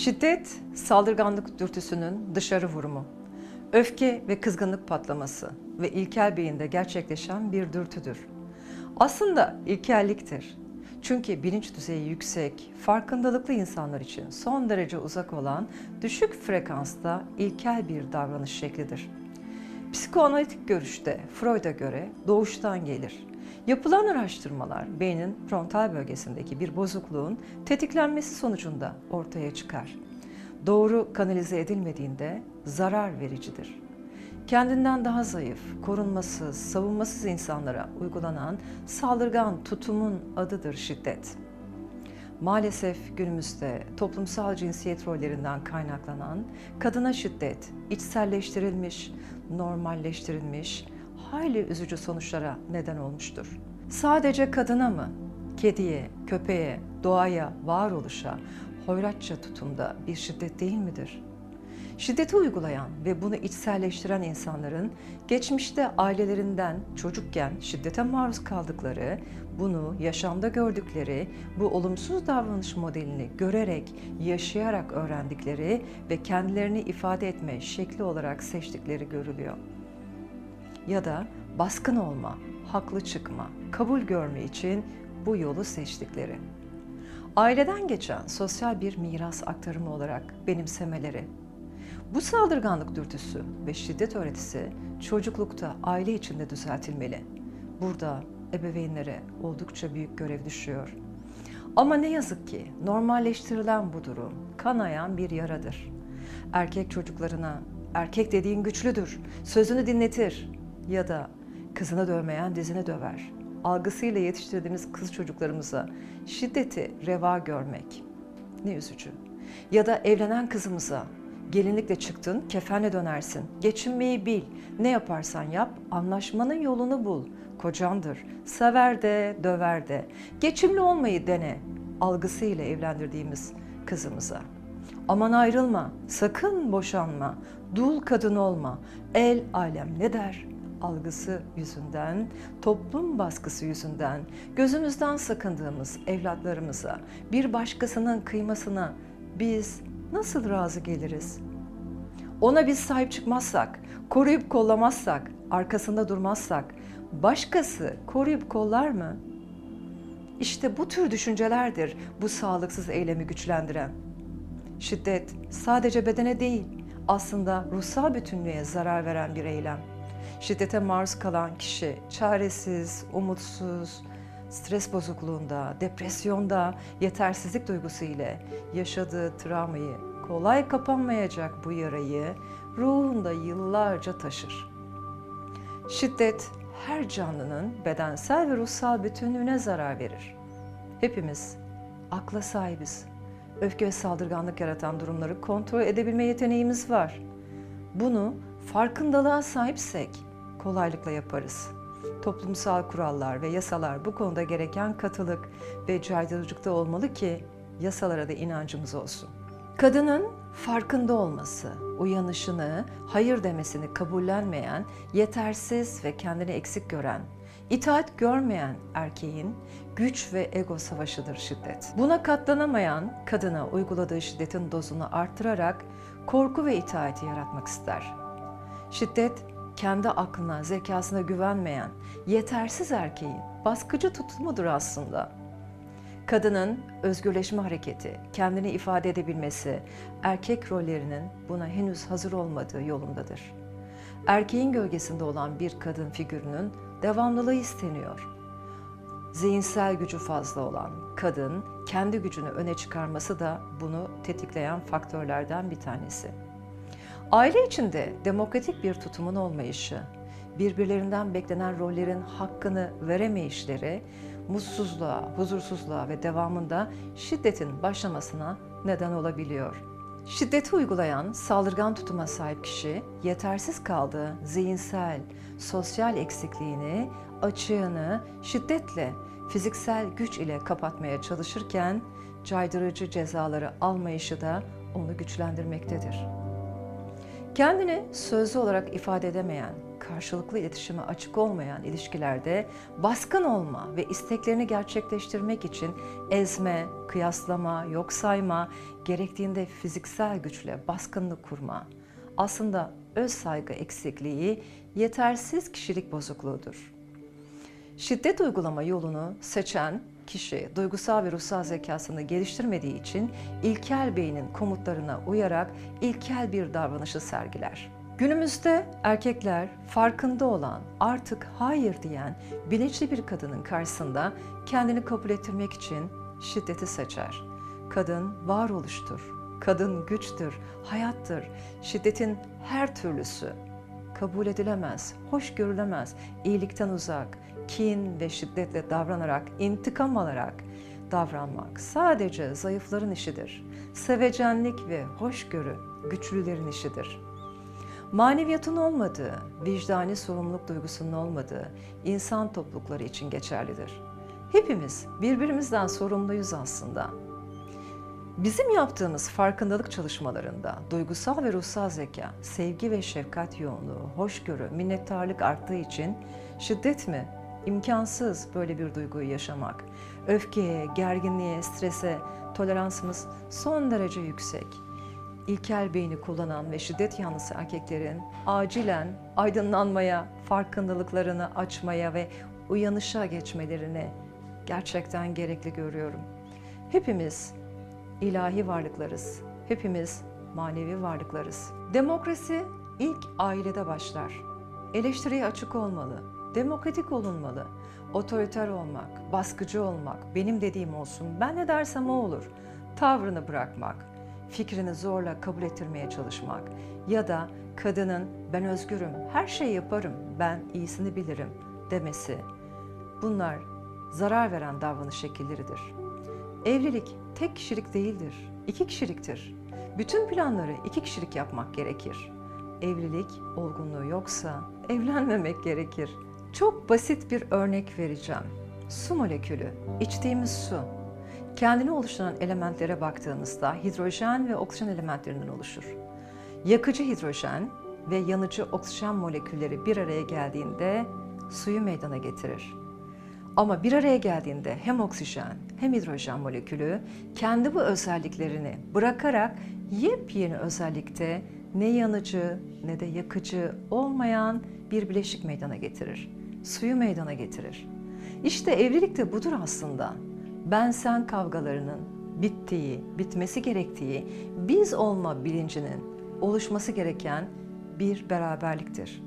Şiddet, saldırganlık dürtüsünün dışarı vurumu. Öfke ve kızgınlık patlaması ve ilkel beyinde gerçekleşen bir dürtüdür. Aslında ilkelliktir. Çünkü bilinç düzeyi yüksek, farkındalıklı insanlar için son derece uzak olan düşük frekansta ilkel bir davranış şeklidir. Psikoanalitik görüşte Freud'a göre doğuştan gelir. Yapılan araştırmalar beynin frontal bölgesindeki bir bozukluğun tetiklenmesi sonucunda ortaya çıkar. Doğru kanalize edilmediğinde zarar vericidir. Kendinden daha zayıf, korunmasız, savunmasız insanlara uygulanan saldırgan tutumun adıdır şiddet. Maalesef günümüzde toplumsal cinsiyet rollerinden kaynaklanan kadına şiddet içselleştirilmiş, normalleştirilmiş, hayli üzücü sonuçlara neden olmuştur. Sadece kadına mı? Kediye, köpeğe, doğaya, varoluşa hoyratça tutumda bir şiddet değil midir? Şiddeti uygulayan ve bunu içselleştiren insanların geçmişte ailelerinden çocukken şiddete maruz kaldıkları, bunu yaşamda gördükleri, bu olumsuz davranış modelini görerek, yaşayarak öğrendikleri ve kendilerini ifade etme şekli olarak seçtikleri görülüyor. Ya da baskın olma, haklı çıkma, kabul görme için bu yolu seçtikleri. Aileden geçen sosyal bir miras aktarımı olarak benimsemeleri, bu saldırganlık dürtüsü ve şiddet öğretisi çocuklukta aile içinde düzeltilmeli. Burada ebeveynlere oldukça büyük görev düşüyor. Ama ne yazık ki normalleştirilen bu durum kanayan bir yaradır. Erkek çocuklarına erkek dediğin güçlüdür, sözünü dinletir ya da kızını dövmeyen dizini döver. Algısıyla yetiştirdiğimiz kız çocuklarımıza şiddeti reva görmek ne üzücü. Ya da evlenen kızımıza Gelinlikle çıktın, kefenle dönersin. Geçinmeyi bil. Ne yaparsan yap, anlaşmanın yolunu bul. Kocandır. Sever de, döver de. Geçimli olmayı dene. Algısıyla evlendirdiğimiz kızımıza. Aman ayrılma, sakın boşanma. Dul kadın olma. El alem ne der? Algısı yüzünden, toplum baskısı yüzünden gözümüzden sakındığımız evlatlarımıza, bir başkasının kıymasına biz nasıl razı geliriz? Ona biz sahip çıkmazsak, koruyup kollamazsak, arkasında durmazsak başkası koruyup kollar mı? İşte bu tür düşüncelerdir bu sağlıksız eylemi güçlendiren. Şiddet sadece bedene değil, aslında ruhsal bütünlüğe zarar veren bir eylem. Şiddete maruz kalan kişi çaresiz, umutsuz, stres bozukluğunda, depresyonda, yetersizlik duygusu ile yaşadığı travmayı, kolay kapanmayacak bu yarayı ruhunda yıllarca taşır. Şiddet her canlının bedensel ve ruhsal bütünlüğüne zarar verir. Hepimiz akla sahibiz. Öfke ve saldırganlık yaratan durumları kontrol edebilme yeteneğimiz var. Bunu farkındalığa sahipsek kolaylıkla yaparız.'' toplumsal kurallar ve yasalar bu konuda gereken katılık ve caydırıcılıkta olmalı ki yasalara da inancımız olsun. Kadının farkında olması, uyanışını, hayır demesini kabullenmeyen, yetersiz ve kendini eksik gören, itaat görmeyen erkeğin güç ve ego savaşıdır şiddet. Buna katlanamayan kadına uyguladığı şiddetin dozunu arttırarak korku ve itaati yaratmak ister. Şiddet kendi aklına, zekasına güvenmeyen yetersiz erkeğin baskıcı tutumudur aslında. Kadının özgürleşme hareketi, kendini ifade edebilmesi, erkek rollerinin buna henüz hazır olmadığı yolundadır. Erkeğin gölgesinde olan bir kadın figürünün devamlılığı isteniyor. Zihinsel gücü fazla olan kadın kendi gücünü öne çıkarması da bunu tetikleyen faktörlerden bir tanesi. Aile içinde demokratik bir tutumun olmayışı, birbirlerinden beklenen rollerin hakkını veremeyişleri, mutsuzluğa, huzursuzluğa ve devamında şiddetin başlamasına neden olabiliyor. Şiddeti uygulayan, saldırgan tutuma sahip kişi, yetersiz kaldığı zihinsel, sosyal eksikliğini, açığını şiddetle, fiziksel güç ile kapatmaya çalışırken, caydırıcı cezaları almayışı da onu güçlendirmektedir. Kendini sözlü olarak ifade edemeyen, karşılıklı iletişime açık olmayan ilişkilerde baskın olma ve isteklerini gerçekleştirmek için ezme, kıyaslama, yok sayma, gerektiğinde fiziksel güçle baskınlık kurma. Aslında öz saygı eksikliği yetersiz kişilik bozukluğudur. Şiddet uygulama yolunu seçen kişi duygusal ve ruhsal zekasını geliştirmediği için ilkel beynin komutlarına uyarak ilkel bir davranışı sergiler. Günümüzde erkekler farkında olan, artık hayır diyen bilinçli bir kadının karşısında kendini kabul ettirmek için şiddeti seçer. Kadın varoluştur, kadın güçtür, hayattır. Şiddetin her türlüsü kabul edilemez, hoş görülemez, iyilikten uzak, kin ve şiddetle davranarak, intikam alarak davranmak sadece zayıfların işidir. Sevecenlik ve hoşgörü güçlülerin işidir. Maneviyatın olmadığı, vicdani sorumluluk duygusunun olmadığı insan toplulukları için geçerlidir. Hepimiz birbirimizden sorumluyuz aslında. Bizim yaptığımız farkındalık çalışmalarında duygusal ve ruhsal zeka, sevgi ve şefkat yoğunluğu, hoşgörü, minnettarlık arttığı için şiddet mi? İmkansız böyle bir duyguyu yaşamak. Öfkeye, gerginliğe, strese toleransımız son derece yüksek. İlkel beyni kullanan ve şiddet yanlısı erkeklerin acilen aydınlanmaya, farkındalıklarını açmaya ve uyanışa geçmelerini gerçekten gerekli görüyorum. Hepimiz ilahi varlıklarız. Hepimiz manevi varlıklarız. Demokrasi ilk ailede başlar. Eleştiriye açık olmalı, demokratik olunmalı. Otoriter olmak, baskıcı olmak, benim dediğim olsun, ben ne dersem o olur. Tavrını bırakmak, fikrini zorla kabul ettirmeye çalışmak ya da kadının ben özgürüm, her şeyi yaparım, ben iyisini bilirim demesi. Bunlar zarar veren davranış şekilleridir. Evlilik tek kişilik değildir, iki kişiliktir. Bütün planları iki kişilik yapmak gerekir. Evlilik olgunluğu yoksa evlenmemek gerekir. Çok basit bir örnek vereceğim. Su molekülü, içtiğimiz su. Kendini oluşturan elementlere baktığımızda hidrojen ve oksijen elementlerinden oluşur. Yakıcı hidrojen ve yanıcı oksijen molekülleri bir araya geldiğinde suyu meydana getirir. Ama bir araya geldiğinde hem oksijen hem hidrojen molekülü kendi bu özelliklerini bırakarak yepyeni özellikte ne yanıcı ne de yakıcı olmayan bir bileşik meydana getirir. Suyu meydana getirir. İşte evlilik de budur aslında. Ben sen kavgalarının bittiği, bitmesi gerektiği, biz olma bilincinin oluşması gereken bir beraberliktir.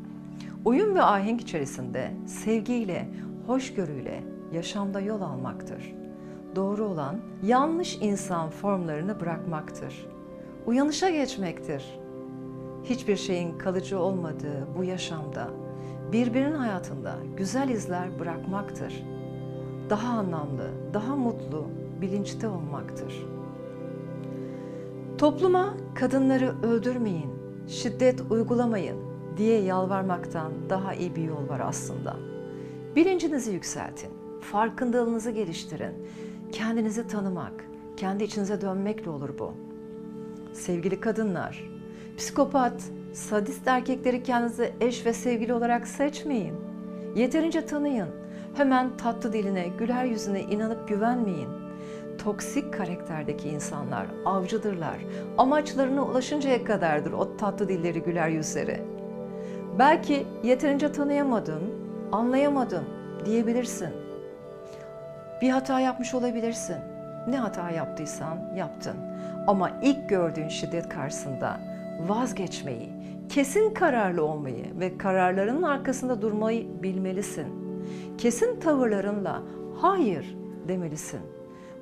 Uyum ve ahenk içerisinde sevgiyle, hoşgörüyle yaşamda yol almaktır. Doğru olan yanlış insan formlarını bırakmaktır. Uyanışa geçmektir. Hiçbir şeyin kalıcı olmadığı bu yaşamda birbirinin hayatında güzel izler bırakmaktır. Daha anlamlı, daha mutlu, bilinçte olmaktır. Topluma kadınları öldürmeyin, şiddet uygulamayın diye yalvarmaktan daha iyi bir yol var aslında. Bilincinizi yükseltin, farkındalığınızı geliştirin. Kendinizi tanımak, kendi içinize dönmekle olur bu. Sevgili kadınlar, psikopat, sadist erkekleri kendinize eş ve sevgili olarak seçmeyin. Yeterince tanıyın. Hemen tatlı diline, güler yüzüne inanıp güvenmeyin. Toksik karakterdeki insanlar avcıdırlar. Amaçlarına ulaşıncaya kadardır o tatlı dilleri, güler yüzleri. Belki yeterince tanıyamadım, anlayamadım diyebilirsin. Bir hata yapmış olabilirsin. Ne hata yaptıysan yaptın. Ama ilk gördüğün şiddet karşısında vazgeçmeyi, kesin kararlı olmayı ve kararlarının arkasında durmayı bilmelisin. Kesin tavırlarınla hayır demelisin.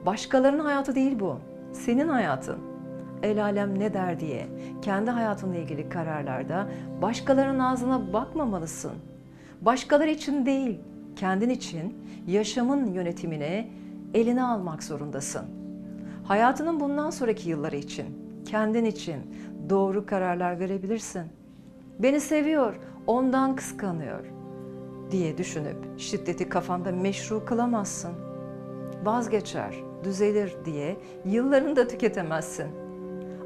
Başkalarının hayatı değil bu. Senin hayatın. El alem ne der diye kendi hayatınla ilgili kararlarda başkalarının ağzına bakmamalısın. Başkaları için değil, kendin için yaşamın yönetimini eline almak zorundasın. Hayatının bundan sonraki yılları için, kendin için doğru kararlar verebilirsin. Beni seviyor, ondan kıskanıyor diye düşünüp şiddeti kafanda meşru kılamazsın. Vazgeçer, düzelir diye yıllarını da tüketemezsin.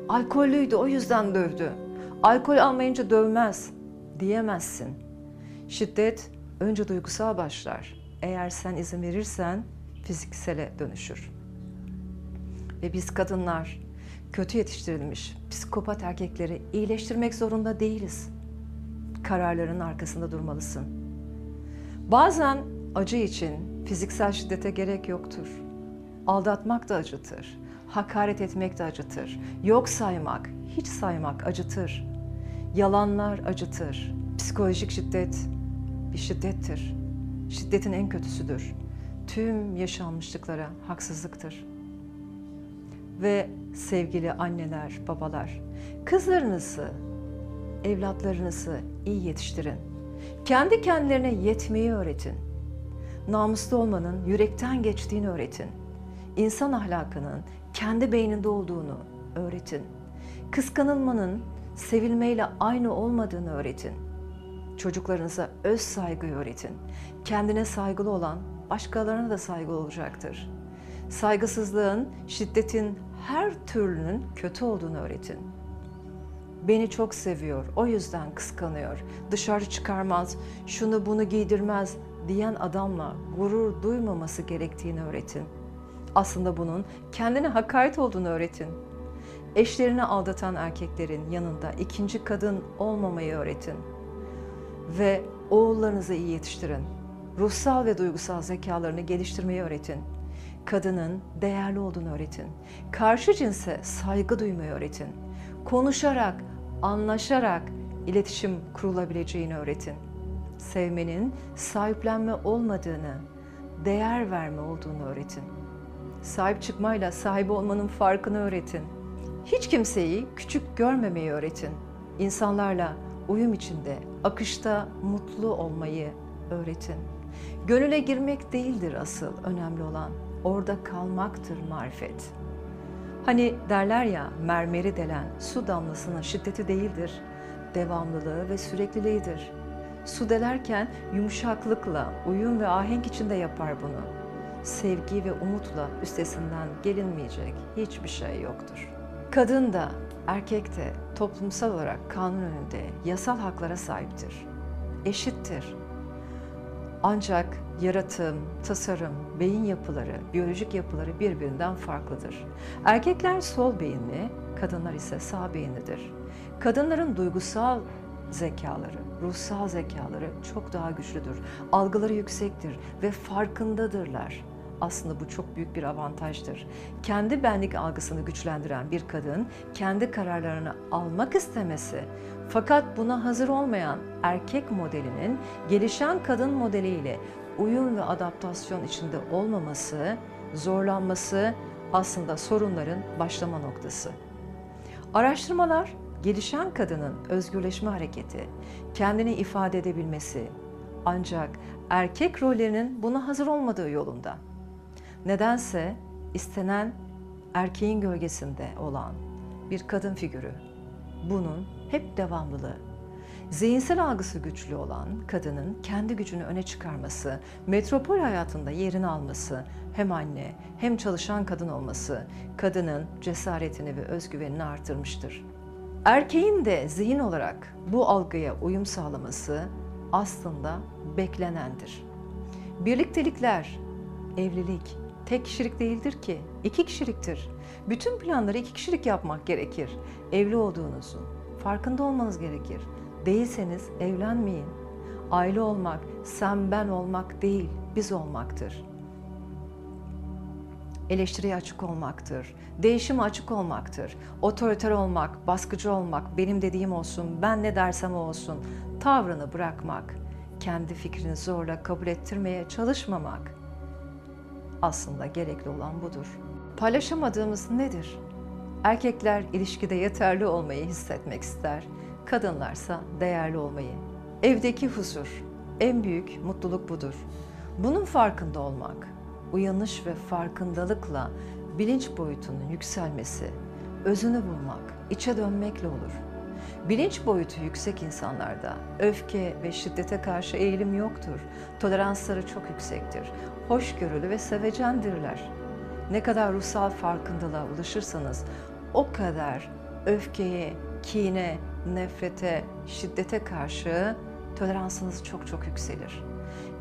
Alkollüydü o yüzden dövdü. Alkol almayınca dövmez diyemezsin. Şiddet önce duygusal başlar. Eğer sen izin verirsen fiziksele dönüşür. Ve biz kadınlar kötü yetiştirilmiş psikopat erkekleri iyileştirmek zorunda değiliz. Kararların arkasında durmalısın. Bazen acı için fiziksel şiddete gerek yoktur. Aldatmak da acıtır. Hakaret etmek de acıtır. Yok saymak, hiç saymak acıtır. Yalanlar acıtır. Psikolojik şiddet şiddettir. Şiddetin en kötüsüdür. Tüm yaşanmışlıklara haksızlıktır. Ve sevgili anneler, babalar, kızlarınızı, evlatlarınızı iyi yetiştirin. Kendi kendilerine yetmeyi öğretin. Namuslu olmanın yürekten geçtiğini öğretin. İnsan ahlakının kendi beyninde olduğunu öğretin. Kıskanılmanın sevilmeyle aynı olmadığını öğretin. Çocuklarınıza öz saygıyı öğretin. Kendine saygılı olan başkalarına da saygılı olacaktır. Saygısızlığın, şiddetin her türlünün kötü olduğunu öğretin. Beni çok seviyor, o yüzden kıskanıyor. Dışarı çıkarmaz, şunu bunu giydirmez diyen adamla gurur duymaması gerektiğini öğretin. Aslında bunun kendine hakaret olduğunu öğretin. Eşlerini aldatan erkeklerin yanında ikinci kadın olmamayı öğretin. Ve oğullarınızı iyi yetiştirin. Ruhsal ve duygusal zekalarını geliştirmeyi öğretin. Kadının değerli olduğunu öğretin. Karşı cinse saygı duymayı öğretin. Konuşarak, anlaşarak iletişim kurulabileceğini öğretin. Sevmenin sahiplenme olmadığını, değer verme olduğunu öğretin. Sahip çıkmayla sahibi olmanın farkını öğretin. Hiç kimseyi küçük görmemeyi öğretin. İnsanlarla uyum içinde, akışta mutlu olmayı öğretin. Gönüle girmek değildir asıl önemli olan. Orada kalmaktır marifet. Hani derler ya mermeri delen su damlasının şiddeti değildir, devamlılığı ve sürekliliğidir. Su delerken yumuşaklıkla, uyum ve ahenk içinde yapar bunu. Sevgi ve umutla üstesinden gelinmeyecek hiçbir şey yoktur. Kadın da erkek de toplumsal olarak kanun önünde yasal haklara sahiptir. Eşittir. Ancak yaratım, tasarım, beyin yapıları, biyolojik yapıları birbirinden farklıdır. Erkekler sol beyinli, kadınlar ise sağ beyinlidir. Kadınların duygusal zekaları, ruhsal zekaları çok daha güçlüdür. Algıları yüksektir ve farkındadırlar. Aslında bu çok büyük bir avantajdır. Kendi benlik algısını güçlendiren bir kadın kendi kararlarını almak istemesi fakat buna hazır olmayan erkek modelinin gelişen kadın modeliyle uyum ve adaptasyon içinde olmaması, zorlanması aslında sorunların başlama noktası. Araştırmalar gelişen kadının özgürleşme hareketi, kendini ifade edebilmesi ancak erkek rollerinin buna hazır olmadığı yolunda. Nedense istenen erkeğin gölgesinde olan bir kadın figürü. Bunun hep devamlılığı. Zihinsel algısı güçlü olan kadının kendi gücünü öne çıkarması, metropol hayatında yerini alması, hem anne hem çalışan kadın olması kadının cesaretini ve özgüvenini artırmıştır. Erkeğin de zihin olarak bu algıya uyum sağlaması aslında beklenendir. Birliktelikler, evlilik tek kişilik değildir ki, iki kişiliktir. Bütün planları iki kişilik yapmak gerekir. Evli olduğunuzun farkında olmanız gerekir. Değilseniz evlenmeyin. Aile olmak, sen ben olmak değil, biz olmaktır. Eleştiriye açık olmaktır. Değişime açık olmaktır. Otoriter olmak, baskıcı olmak, benim dediğim olsun, ben ne dersem o olsun. Tavrını bırakmak, kendi fikrini zorla kabul ettirmeye çalışmamak. Aslında gerekli olan budur. Paylaşamadığımız nedir? Erkekler ilişkide yeterli olmayı hissetmek ister, kadınlarsa değerli olmayı. Evdeki huzur, en büyük mutluluk budur. Bunun farkında olmak, uyanış ve farkındalıkla bilinç boyutunun yükselmesi, özünü bulmak, içe dönmekle olur. Bilinç boyutu yüksek insanlarda öfke ve şiddete karşı eğilim yoktur. Toleransları çok yüksektir. Hoşgörülü ve sevecendirler. Ne kadar ruhsal farkındalığa ulaşırsanız o kadar öfkeye, kine, nefrete, şiddete karşı toleransınız çok çok yükselir.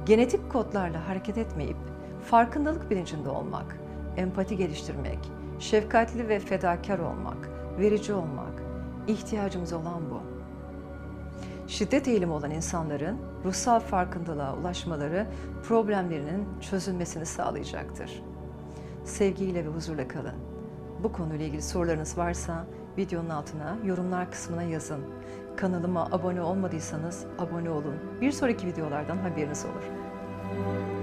Genetik kodlarla hareket etmeyip farkındalık bilincinde olmak, empati geliştirmek, şefkatli ve fedakar olmak, verici olmak ihtiyacımız olan bu. Şiddet eğilimi olan insanların ruhsal farkındalığa ulaşmaları problemlerinin çözülmesini sağlayacaktır. Sevgiyle ve huzurla kalın. Bu konuyla ilgili sorularınız varsa videonun altına yorumlar kısmına yazın. Kanalıma abone olmadıysanız abone olun. Bir sonraki videolardan haberiniz olur.